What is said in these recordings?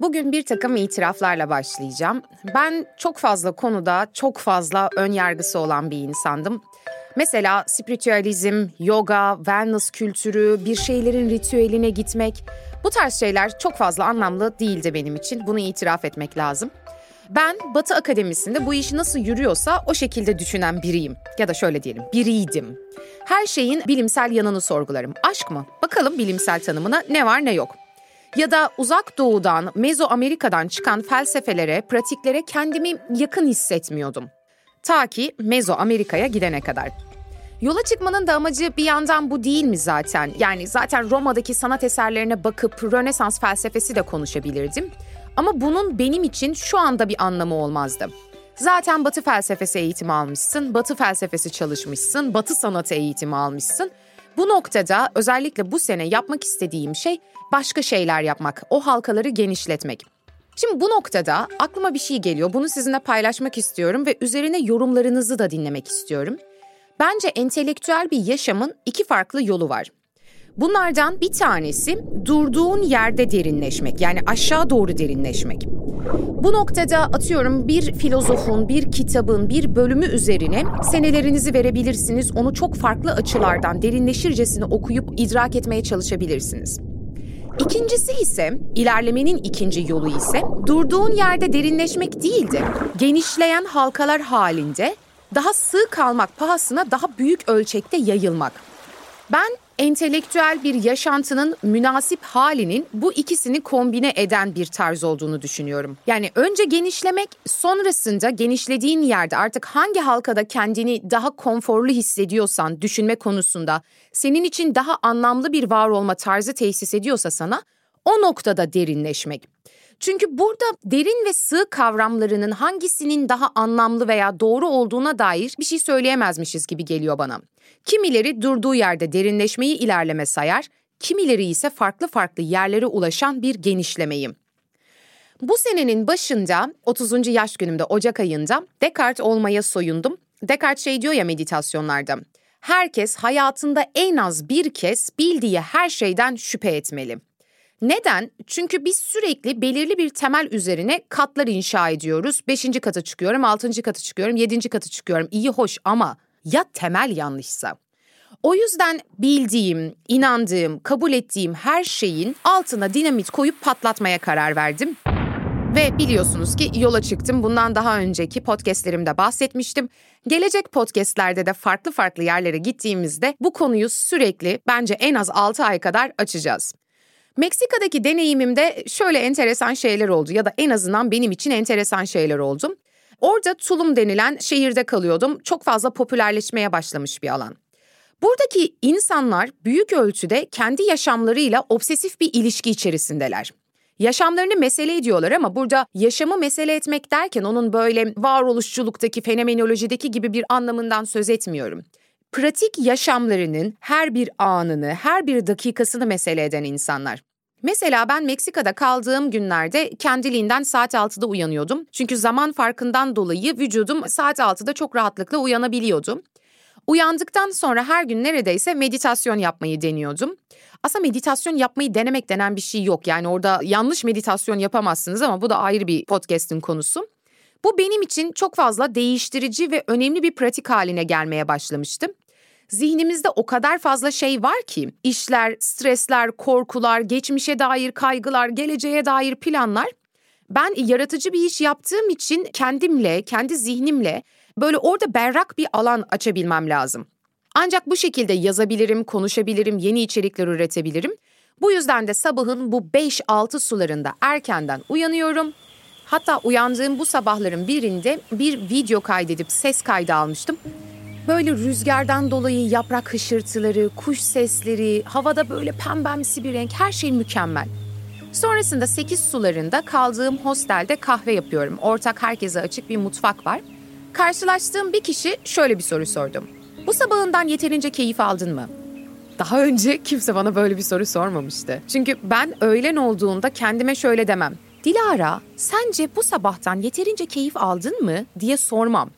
Bugün bir takım itiraflarla başlayacağım. Ben çok fazla konuda çok fazla ön yargısı olan bir insandım. Mesela spiritüalizm, yoga, wellness kültürü, bir şeylerin ritüeline gitmek. Bu tarz şeyler çok fazla anlamlı değildi benim için. Bunu itiraf etmek lazım. Ben Batı Akademisi'nde bu iş nasıl yürüyorsa o şekilde düşünen biriyim. Ya da şöyle diyelim, biriydim. Her şeyin bilimsel yanını sorgularım. Aşk mı? Bakalım bilimsel tanımına ne var ne yok. Ya da uzak doğudan, Mezo Amerika'dan çıkan felsefelere, pratiklere kendimi yakın hissetmiyordum. Ta ki Mezo Amerika'ya gidene kadar. Yola çıkmanın da amacı bir yandan bu değil mi zaten? Yani zaten Roma'daki sanat eserlerine bakıp Rönesans felsefesi de konuşabilirdim. Ama bunun benim için şu anda bir anlamı olmazdı. Zaten Batı felsefesi eğitimi almışsın, Batı felsefesi çalışmışsın, Batı sanatı eğitimi almışsın. Bu noktada özellikle bu sene yapmak istediğim şey başka şeyler yapmak, o halkaları genişletmek. Şimdi bu noktada aklıma bir şey geliyor. Bunu sizinle paylaşmak istiyorum ve üzerine yorumlarınızı da dinlemek istiyorum. Bence entelektüel bir yaşamın iki farklı yolu var. Bunlardan bir tanesi durduğun yerde derinleşmek yani aşağı doğru derinleşmek. Bu noktada atıyorum bir filozofun, bir kitabın, bir bölümü üzerine senelerinizi verebilirsiniz. Onu çok farklı açılardan derinleşircesine okuyup idrak etmeye çalışabilirsiniz. İkincisi ise, ilerlemenin ikinci yolu ise durduğun yerde derinleşmek değildi. Genişleyen halkalar halinde daha sığ kalmak pahasına daha büyük ölçekte yayılmak. Ben entelektüel bir yaşantının münasip halinin bu ikisini kombine eden bir tarz olduğunu düşünüyorum. Yani önce genişlemek, sonrasında genişlediğin yerde artık hangi halkada kendini daha konforlu hissediyorsan düşünme konusunda senin için daha anlamlı bir var olma tarzı tesis ediyorsa sana o noktada derinleşmek. Çünkü burada derin ve sığ kavramlarının hangisinin daha anlamlı veya doğru olduğuna dair bir şey söyleyemezmişiz gibi geliyor bana. Kimileri durduğu yerde derinleşmeyi ilerleme sayar, kimileri ise farklı farklı yerlere ulaşan bir genişlemeyi. Bu senenin başında 30. yaş günümde Ocak ayında Descartes olmaya soyundum. Descartes şey diyor ya meditasyonlarda. Herkes hayatında en az bir kez bildiği her şeyden şüphe etmeli. Neden? Çünkü biz sürekli belirli bir temel üzerine katlar inşa ediyoruz. Beşinci kata çıkıyorum, altıncı kata çıkıyorum, yedinci kata çıkıyorum. İyi hoş ama ya temel yanlışsa? O yüzden bildiğim, inandığım, kabul ettiğim her şeyin altına dinamit koyup patlatmaya karar verdim. Ve biliyorsunuz ki yola çıktım. Bundan daha önceki podcastlerimde bahsetmiştim. Gelecek podcastlerde de farklı farklı yerlere gittiğimizde bu konuyu sürekli bence en az 6 ay kadar açacağız. Meksika'daki deneyimimde şöyle enteresan şeyler oldu ya da en azından benim için enteresan şeyler oldu. Orada Tulum denilen şehirde kalıyordum. Çok fazla popülerleşmeye başlamış bir alan. Buradaki insanlar büyük ölçüde kendi yaşamlarıyla obsesif bir ilişki içerisindeler. Yaşamlarını mesele ediyorlar ama burada yaşamı mesele etmek derken onun böyle varoluşçuluktaki, fenomenolojideki gibi bir anlamından söz etmiyorum. Pratik yaşamlarının her bir anını, her bir dakikasını mesele eden insanlar. Mesela ben Meksika'da kaldığım günlerde kendiliğinden saat 6'da uyanıyordum. Çünkü zaman farkından dolayı vücudum saat 6'da çok rahatlıkla uyanabiliyordu. Uyandıktan sonra her gün neredeyse meditasyon yapmayı deniyordum. Aslında meditasyon yapmayı denemek denen bir şey yok. Yani orada yanlış meditasyon yapamazsınız ama bu da ayrı bir podcast'in konusu. Bu benim için çok fazla değiştirici ve önemli bir pratik haline gelmeye başlamıştı. Zihnimizde o kadar fazla şey var ki işler, stresler, korkular, geçmişe dair kaygılar, geleceğe dair planlar. Ben yaratıcı bir iş yaptığım için kendimle, kendi zihnimle böyle orada berrak bir alan açabilmem lazım. Ancak bu şekilde yazabilirim, konuşabilirim, yeni içerikler üretebilirim. Bu yüzden de sabahın bu 5-6 sularında erkenden uyanıyorum. Hatta uyandığım bu sabahların birinde bir video kaydedip ses kaydı almıştım. Böyle rüzgardan dolayı yaprak hışırtıları, kuş sesleri, havada böyle pembemsi bir renk her şey mükemmel. Sonrasında 8 sularında kaldığım hostelde kahve yapıyorum. Ortak herkese açık bir mutfak var. Karşılaştığım bir kişi şöyle bir soru sordum. Bu sabahından yeterince keyif aldın mı? Daha önce kimse bana böyle bir soru sormamıştı. Çünkü ben öğlen olduğunda kendime şöyle demem. Dilara, sence bu sabahtan yeterince keyif aldın mı diye sormam.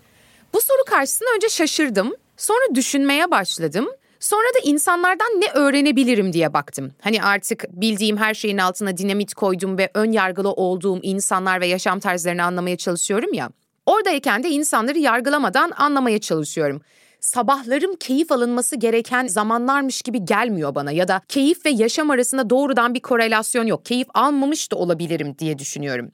Bu soru karşısında önce şaşırdım, sonra düşünmeye başladım. Sonra da insanlardan ne öğrenebilirim diye baktım. Hani artık bildiğim her şeyin altına dinamit koydum ve ön yargılı olduğum insanlar ve yaşam tarzlarını anlamaya çalışıyorum ya. Oradayken de insanları yargılamadan anlamaya çalışıyorum. Sabahlarım keyif alınması gereken zamanlarmış gibi gelmiyor bana ya da keyif ve yaşam arasında doğrudan bir korelasyon yok. Keyif almamış da olabilirim diye düşünüyorum.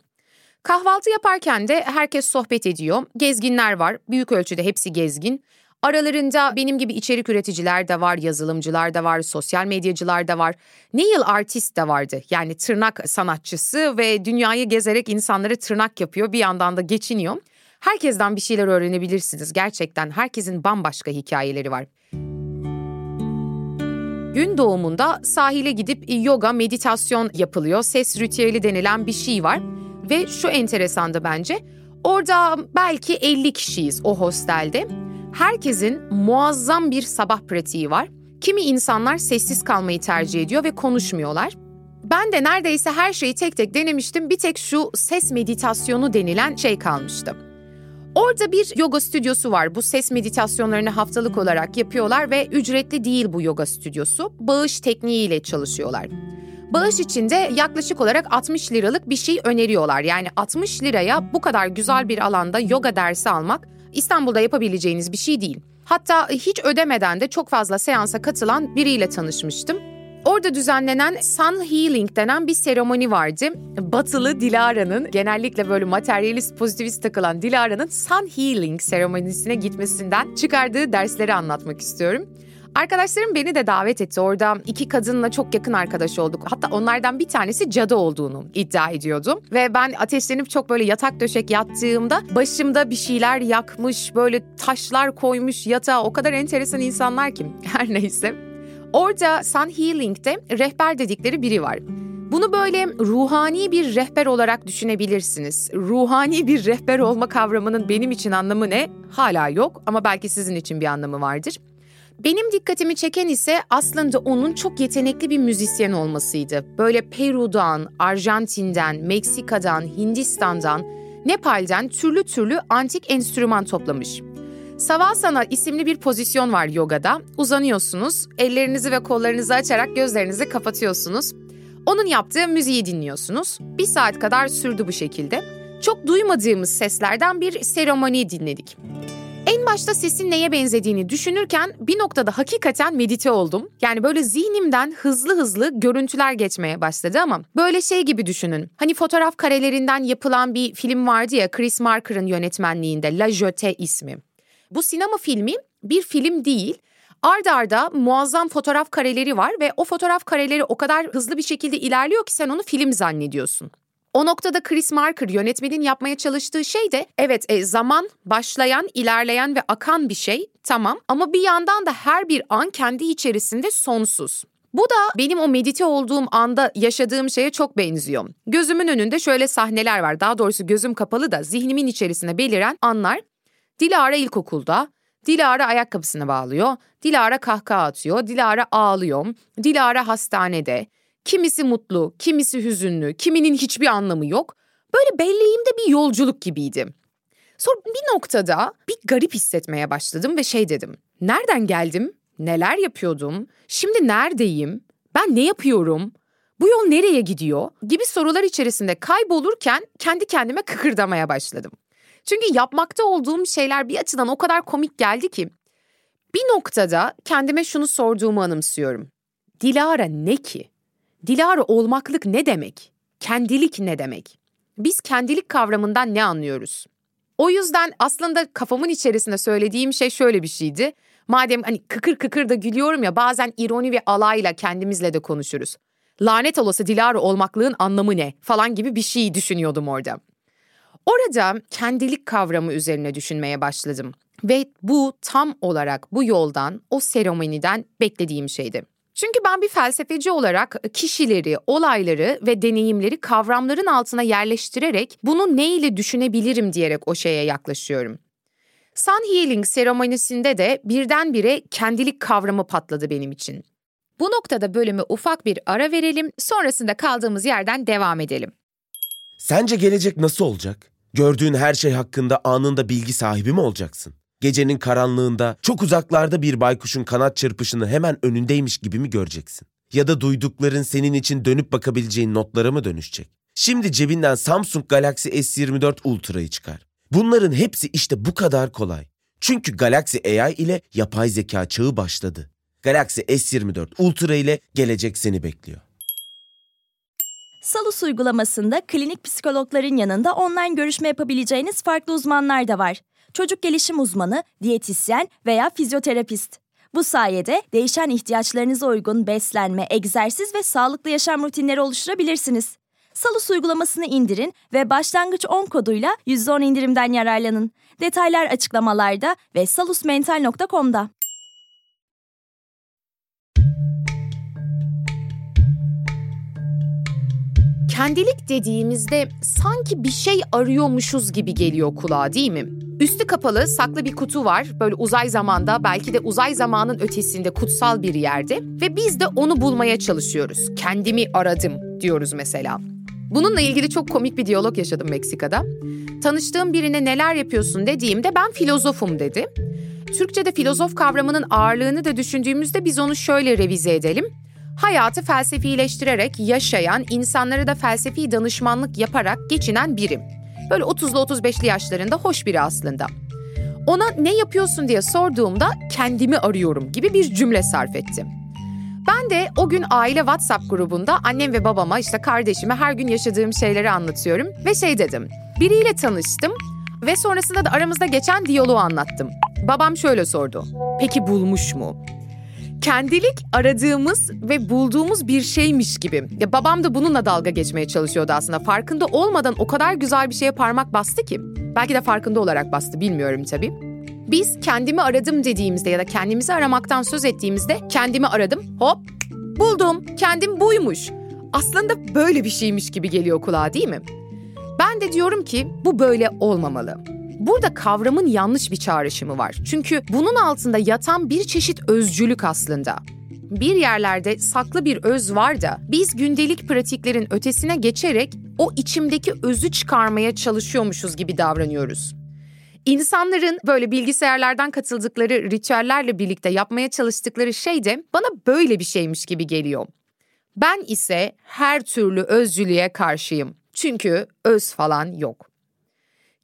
Kahvaltı yaparken de herkes sohbet ediyor. Gezginler var. Büyük ölçüde hepsi gezgin. Aralarında benim gibi içerik üreticiler de var, yazılımcılar da var, sosyal medyacılar da var. Nail artist de vardı. Yani tırnak sanatçısı ve dünyayı gezerek insanları tırnak yapıyor. Bir yandan da geçiniyor. Herkesten bir şeyler öğrenebilirsiniz. Gerçekten herkesin bambaşka hikayeleri var. Gün doğumunda sahile gidip yoga, meditasyon yapılıyor. Ses ritüeli denilen bir şey var. Ve şu enteresandı bence. Orada belki 50 kişiyiz o hostelde. Herkesin muazzam bir sabah pratiği var. Kimi insanlar sessiz kalmayı tercih ediyor ve konuşmuyorlar. Ben de neredeyse her şeyi tek tek denemiştim. Bir tek şu ses meditasyonu denilen şey kalmıştı. Orada bir yoga stüdyosu var. Bu ses meditasyonlarını haftalık olarak yapıyorlar ve ücretli değil bu yoga stüdyosu. Bağış tekniğiyle çalışıyorlar. Bağış için de yaklaşık olarak 60 liralık bir şey öneriyorlar. Yani 60 liraya bu kadar güzel bir alanda yoga dersi almak İstanbul'da yapabileceğiniz bir şey değil. Hatta hiç ödemeden de çok fazla seansa katılan biriyle tanışmıştım. Orada düzenlenen Sun Healing denen bir seremoni vardı. Batılı Dilara'nın genellikle böyle materyalist pozitivist takılan Dilara'nın Sun Healing seremonisine gitmesinden çıkardığı dersleri anlatmak istiyorum. Arkadaşlarım beni de davet etti. Orada iki kadınla çok yakın arkadaş olduk. Hatta onlardan bir tanesi cadı olduğunu iddia ediyordu. Ve ben ateşlenip çok böyle yatak döşek yattığımda başımda bir şeyler yakmış, böyle taşlar koymuş yatağa. O kadar enteresan insanlar ki. Her neyse. Orada Sun Healing'de rehber dedikleri biri var. Bunu böyle ruhani bir rehber olarak düşünebilirsiniz. Ruhani bir rehber olma kavramının benim için anlamı ne? Hala yok ama belki sizin için bir anlamı vardır. Benim dikkatimi çeken ise aslında onun çok yetenekli bir müzisyen olmasıydı. Böyle Peru'dan, Arjantin'den, Meksika'dan, Hindistan'dan, Nepal'den türlü türlü antik enstrüman toplamış. Savasana isimli bir pozisyon var yogada. Uzanıyorsunuz, ellerinizi ve kollarınızı açarak gözlerinizi kapatıyorsunuz. Onun yaptığı müziği dinliyorsunuz. Bir saat kadar sürdü bu şekilde. Çok duymadığımız seslerden bir seremoni dinledik. Başta sesin neye benzediğini düşünürken bir noktada hakikaten medite oldum. Yani böyle zihnimden hızlı hızlı görüntüler geçmeye başladı ama böyle şey gibi düşünün. Hani fotoğraf karelerinden yapılan bir film vardı ya Chris Marker'ın yönetmenliğinde La Jetée ismi. Bu sinema filmi bir film değil. Arda arda muazzam fotoğraf kareleri var ve o fotoğraf kareleri o kadar hızlı bir şekilde ilerliyor ki sen onu film zannediyorsun. O noktada Chris Marker yönetmenin yapmaya çalıştığı şey de evet e, zaman başlayan, ilerleyen ve akan bir şey tamam ama bir yandan da her bir an kendi içerisinde sonsuz. Bu da benim o medite olduğum anda yaşadığım şeye çok benziyor. Gözümün önünde şöyle sahneler var. Daha doğrusu gözüm kapalı da zihnimin içerisine beliren anlar. Dilara ilkokulda, Dilara ayakkabısını bağlıyor, Dilara kahkaha atıyor, Dilara ağlıyor, Dilara hastanede, Kimisi mutlu, kimisi hüzünlü, kiminin hiçbir anlamı yok. Böyle belleğimde bir yolculuk gibiydi. Sonra bir noktada bir garip hissetmeye başladım ve şey dedim. Nereden geldim? Neler yapıyordum? Şimdi neredeyim? Ben ne yapıyorum? Bu yol nereye gidiyor? Gibi sorular içerisinde kaybolurken kendi kendime kıkırdamaya başladım. Çünkü yapmakta olduğum şeyler bir açıdan o kadar komik geldi ki bir noktada kendime şunu sorduğumu anımsıyorum. Dilara ne ki? Dilara olmaklık ne demek? Kendilik ne demek? Biz kendilik kavramından ne anlıyoruz? O yüzden aslında kafamın içerisinde söylediğim şey şöyle bir şeydi. Madem hani kıkır kıkır da gülüyorum ya bazen ironi ve alayla kendimizle de konuşuruz. Lanet olası Dilara olmaklığın anlamı ne falan gibi bir şey düşünüyordum orada. Orada kendilik kavramı üzerine düşünmeye başladım. Ve bu tam olarak bu yoldan, o seremoniden beklediğim şeydi. Çünkü ben bir felsefeci olarak kişileri, olayları ve deneyimleri kavramların altına yerleştirerek bunu ne ile düşünebilirim diyerek o şeye yaklaşıyorum. Sun Healing seremonisinde de birdenbire kendilik kavramı patladı benim için. Bu noktada bölümü ufak bir ara verelim, sonrasında kaldığımız yerden devam edelim. Sence gelecek nasıl olacak? Gördüğün her şey hakkında anında bilgi sahibi mi olacaksın? Gecenin karanlığında çok uzaklarda bir baykuşun kanat çırpışını hemen önündeymiş gibi mi göreceksin? Ya da duydukların senin için dönüp bakabileceğin notlara mı dönüşecek? Şimdi cebinden Samsung Galaxy S24 Ultra'yı çıkar. Bunların hepsi işte bu kadar kolay. Çünkü Galaxy AI ile yapay zeka çağı başladı. Galaxy S24 Ultra ile gelecek seni bekliyor. Salus uygulamasında klinik psikologların yanında online görüşme yapabileceğiniz farklı uzmanlar da var. Çocuk gelişim uzmanı, diyetisyen veya fizyoterapist. Bu sayede değişen ihtiyaçlarınıza uygun beslenme, egzersiz ve sağlıklı yaşam rutinleri oluşturabilirsiniz. Salus uygulamasını indirin ve başlangıç 10 koduyla %10 indirimden yararlanın. Detaylar açıklamalarda ve salusmental.com'da. Kendilik dediğimizde sanki bir şey arıyormuşuz gibi geliyor kulağa değil mi? Üstü kapalı saklı bir kutu var böyle uzay zamanda belki de uzay zamanın ötesinde kutsal bir yerde ve biz de onu bulmaya çalışıyoruz. Kendimi aradım diyoruz mesela. Bununla ilgili çok komik bir diyalog yaşadım Meksika'da. Tanıştığım birine neler yapıyorsun dediğimde ben filozofum dedi. Türkçe'de filozof kavramının ağırlığını da düşündüğümüzde biz onu şöyle revize edelim. Hayatı felsefileştirerek yaşayan, insanlara da felsefi danışmanlık yaparak geçinen biri. Böyle 30'lu 35'li yaşlarında hoş biri aslında. Ona ne yapıyorsun diye sorduğumda kendimi arıyorum gibi bir cümle sarf ettim. Ben de o gün aile WhatsApp grubunda annem ve babama işte kardeşime her gün yaşadığım şeyleri anlatıyorum ve şey dedim. Biriyle tanıştım ve sonrasında da aramızda geçen diyaloğu anlattım. Babam şöyle sordu. Peki bulmuş mu? Kendilik aradığımız ve bulduğumuz bir şeymiş gibi. Ya babam da bununla dalga geçmeye çalışıyordu aslında. Farkında olmadan o kadar güzel bir şeye parmak bastı ki. Belki de farkında olarak bastı bilmiyorum tabii. Biz kendimi aradım dediğimizde ya da kendimizi aramaktan söz ettiğimizde kendimi aradım. Hop buldum kendim buymuş. Aslında böyle bir şeymiş gibi geliyor kulağa değil mi? Ben de diyorum ki bu böyle olmamalı. Burada kavramın yanlış bir çağrışımı var. Çünkü bunun altında yatan bir çeşit özcülük aslında. Bir yerlerde saklı bir öz var da biz gündelik pratiklerin ötesine geçerek o içimdeki özü çıkarmaya çalışıyormuşuz gibi davranıyoruz. İnsanların böyle bilgisayarlardan katıldıkları ritüellerle birlikte yapmaya çalıştıkları şey de bana böyle bir şeymiş gibi geliyor. Ben ise her türlü özcülüğe karşıyım. Çünkü öz falan yok.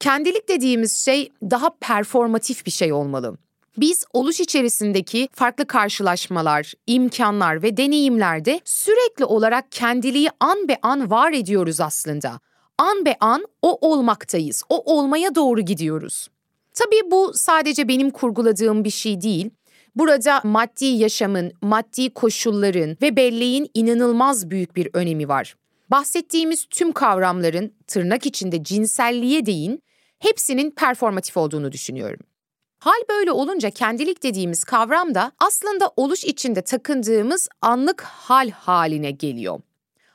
Kendilik dediğimiz şey daha performatif bir şey olmalı. Biz oluş içerisindeki farklı karşılaşmalar, imkanlar ve deneyimlerde sürekli olarak kendiliği an be an var ediyoruz aslında. An be an o olmaktayız, o olmaya doğru gidiyoruz. Tabii bu sadece benim kurguladığım bir şey değil. Burada maddi yaşamın, maddi koşulların ve belleğin inanılmaz büyük bir önemi var. Bahsettiğimiz tüm kavramların tırnak içinde cinselliğe değin hepsinin performatif olduğunu düşünüyorum. Hal böyle olunca kendilik dediğimiz kavram da aslında oluş içinde takındığımız anlık hal haline geliyor.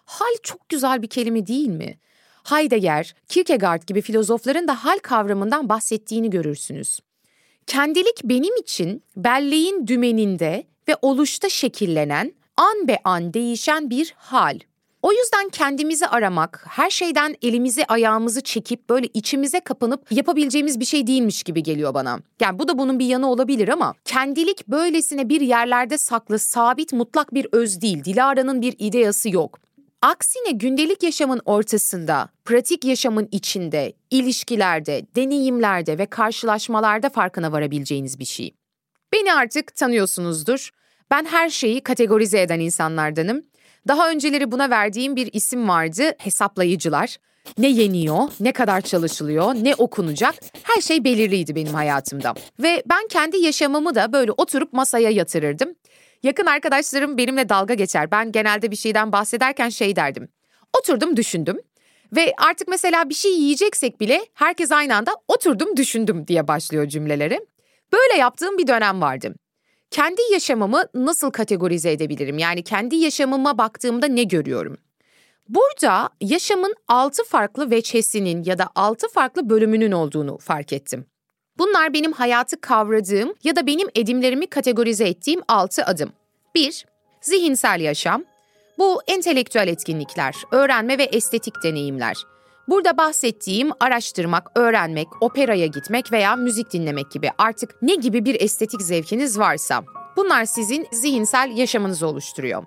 Hal çok güzel bir kelime değil mi? Heidegger, Kierkegaard gibi filozofların da hal kavramından bahsettiğini görürsünüz. Kendilik benim için belleğin dümeninde ve oluşta şekillenen an be an değişen bir hal. O yüzden kendimizi aramak, her şeyden elimizi ayağımızı çekip böyle içimize kapanıp yapabileceğimiz bir şey değilmiş gibi geliyor bana. Yani bu da bunun bir yanı olabilir ama kendilik böylesine bir yerlerde saklı, sabit, mutlak bir öz değil. Dilara'nın bir ideası yok. Aksine gündelik yaşamın ortasında, pratik yaşamın içinde, ilişkilerde, deneyimlerde ve karşılaşmalarda farkına varabileceğiniz bir şey. Beni artık tanıyorsunuzdur. Ben her şeyi kategorize eden insanlardanım. Daha önceleri buna verdiğim bir isim vardı, hesaplayıcılar. Ne yeniyor, ne kadar çalışılıyor, ne okunacak her şey belirliydi benim hayatımda. Ve ben kendi yaşamımı da böyle oturup masaya yatırırdım. Yakın arkadaşlarım benimle dalga geçer. Ben genelde bir şeyden bahsederken şey derdim. Oturdum düşündüm ve artık mesela bir şey yiyeceksek bile herkes aynı anda oturdum düşündüm diye başlıyor cümleleri. Böyle yaptığım bir dönem vardı. Kendi yaşamımı nasıl kategorize edebilirim? Yani kendi yaşamıma baktığımda ne görüyorum? Burada yaşamın altı farklı veçesinin ya da altı farklı bölümünün olduğunu fark ettim. Bunlar benim hayatı kavradığım ya da benim edimlerimi kategorize ettiğim altı adım. 1. Zihinsel yaşam. Bu entelektüel etkinlikler, öğrenme ve estetik deneyimler. Burada bahsettiğim araştırmak, öğrenmek, operaya gitmek veya müzik dinlemek gibi artık ne gibi bir estetik zevkiniz varsa bunlar sizin zihinsel yaşamınızı oluşturuyor.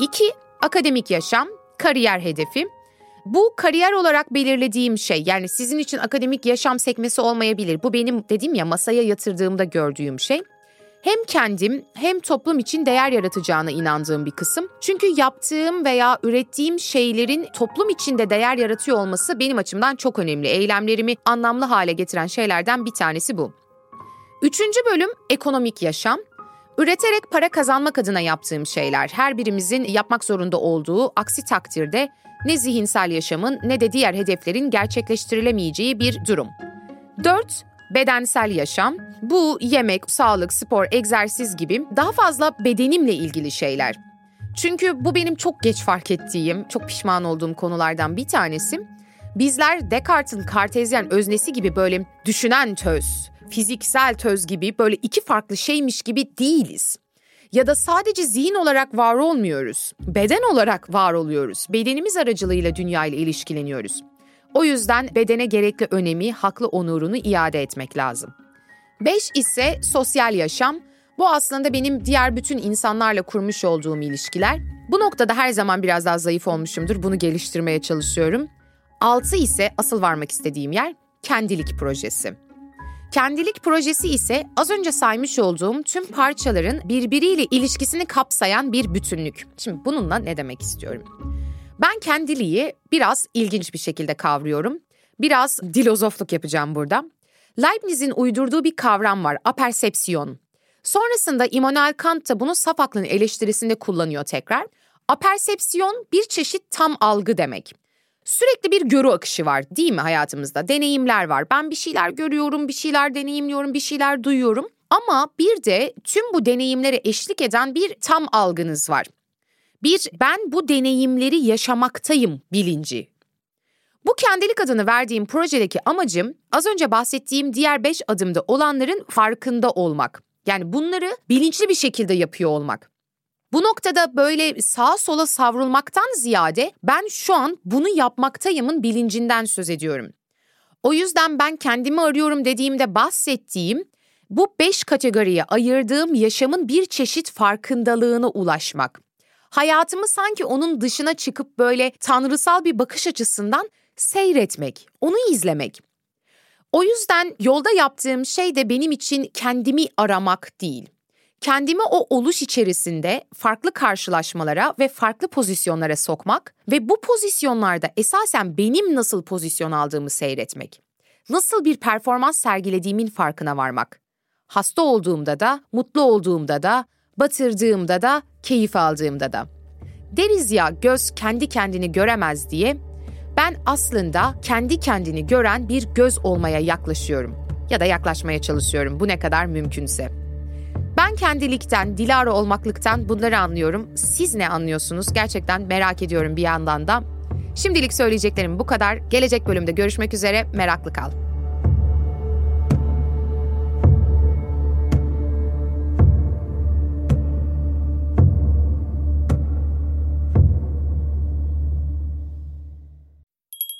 2. Akademik yaşam, kariyer hedefi. Bu kariyer olarak belirlediğim şey yani sizin için akademik yaşam sekmesi olmayabilir. Bu benim dedim ya masaya yatırdığımda gördüğüm şey hem kendim hem toplum için değer yaratacağına inandığım bir kısım. Çünkü yaptığım veya ürettiğim şeylerin toplum içinde değer yaratıyor olması benim açımdan çok önemli. Eylemlerimi anlamlı hale getiren şeylerden bir tanesi bu. Üçüncü bölüm ekonomik yaşam. Üreterek para kazanmak adına yaptığım şeyler her birimizin yapmak zorunda olduğu aksi takdirde ne zihinsel yaşamın ne de diğer hedeflerin gerçekleştirilemeyeceği bir durum. 4. Bedensel yaşam. Bu yemek, sağlık, spor, egzersiz gibi daha fazla bedenimle ilgili şeyler. Çünkü bu benim çok geç fark ettiğim, çok pişman olduğum konulardan bir tanesi. Bizler Descartes'in kartezyen öznesi gibi böyle düşünen töz, fiziksel töz gibi böyle iki farklı şeymiş gibi değiliz. Ya da sadece zihin olarak var olmuyoruz. Beden olarak var oluyoruz. Bedenimiz aracılığıyla dünya ile ilişkileniyoruz. O yüzden bedene gerekli önemi, haklı onurunu iade etmek lazım. 5 ise sosyal yaşam. Bu aslında benim diğer bütün insanlarla kurmuş olduğum ilişkiler. Bu noktada her zaman biraz daha zayıf olmuşumdur. Bunu geliştirmeye çalışıyorum. 6 ise asıl varmak istediğim yer kendilik projesi. Kendilik projesi ise az önce saymış olduğum tüm parçaların birbiriyle ilişkisini kapsayan bir bütünlük. Şimdi bununla ne demek istiyorum? Ben kendiliği biraz ilginç bir şekilde kavruyorum. Biraz dilozofluk yapacağım burada. Leibniz'in uydurduğu bir kavram var, apersepsiyon. Sonrasında Immanuel Kant da bunu saf aklın eleştirisinde kullanıyor tekrar. Apersepsiyon bir çeşit tam algı demek. Sürekli bir görü akışı var değil mi hayatımızda? Deneyimler var. Ben bir şeyler görüyorum, bir şeyler deneyimliyorum, bir şeyler duyuyorum. Ama bir de tüm bu deneyimlere eşlik eden bir tam algınız var. Bir ben bu deneyimleri yaşamaktayım bilinci. Bu kendilik adını verdiğim projedeki amacım az önce bahsettiğim diğer beş adımda olanların farkında olmak. Yani bunları bilinçli bir şekilde yapıyor olmak. Bu noktada böyle sağa sola savrulmaktan ziyade ben şu an bunu yapmaktayımın bilincinden söz ediyorum. O yüzden ben kendimi arıyorum dediğimde bahsettiğim bu beş kategoriye ayırdığım yaşamın bir çeşit farkındalığına ulaşmak. Hayatımı sanki onun dışına çıkıp böyle tanrısal bir bakış açısından seyretmek, onu izlemek. O yüzden yolda yaptığım şey de benim için kendimi aramak değil. Kendimi o oluş içerisinde farklı karşılaşmalara ve farklı pozisyonlara sokmak ve bu pozisyonlarda esasen benim nasıl pozisyon aldığımı seyretmek. Nasıl bir performans sergilediğimin farkına varmak. Hasta olduğumda da, mutlu olduğumda da, batırdığımda da, keyif aldığımda da. Deriz ya göz kendi kendini göremez diye ben aslında kendi kendini gören bir göz olmaya yaklaşıyorum ya da yaklaşmaya çalışıyorum bu ne kadar mümkünse. Ben kendilikten, Dilara olmaklıktan bunları anlıyorum. Siz ne anlıyorsunuz? Gerçekten merak ediyorum bir yandan da. Şimdilik söyleyeceklerim bu kadar. Gelecek bölümde görüşmek üzere. Meraklı kal.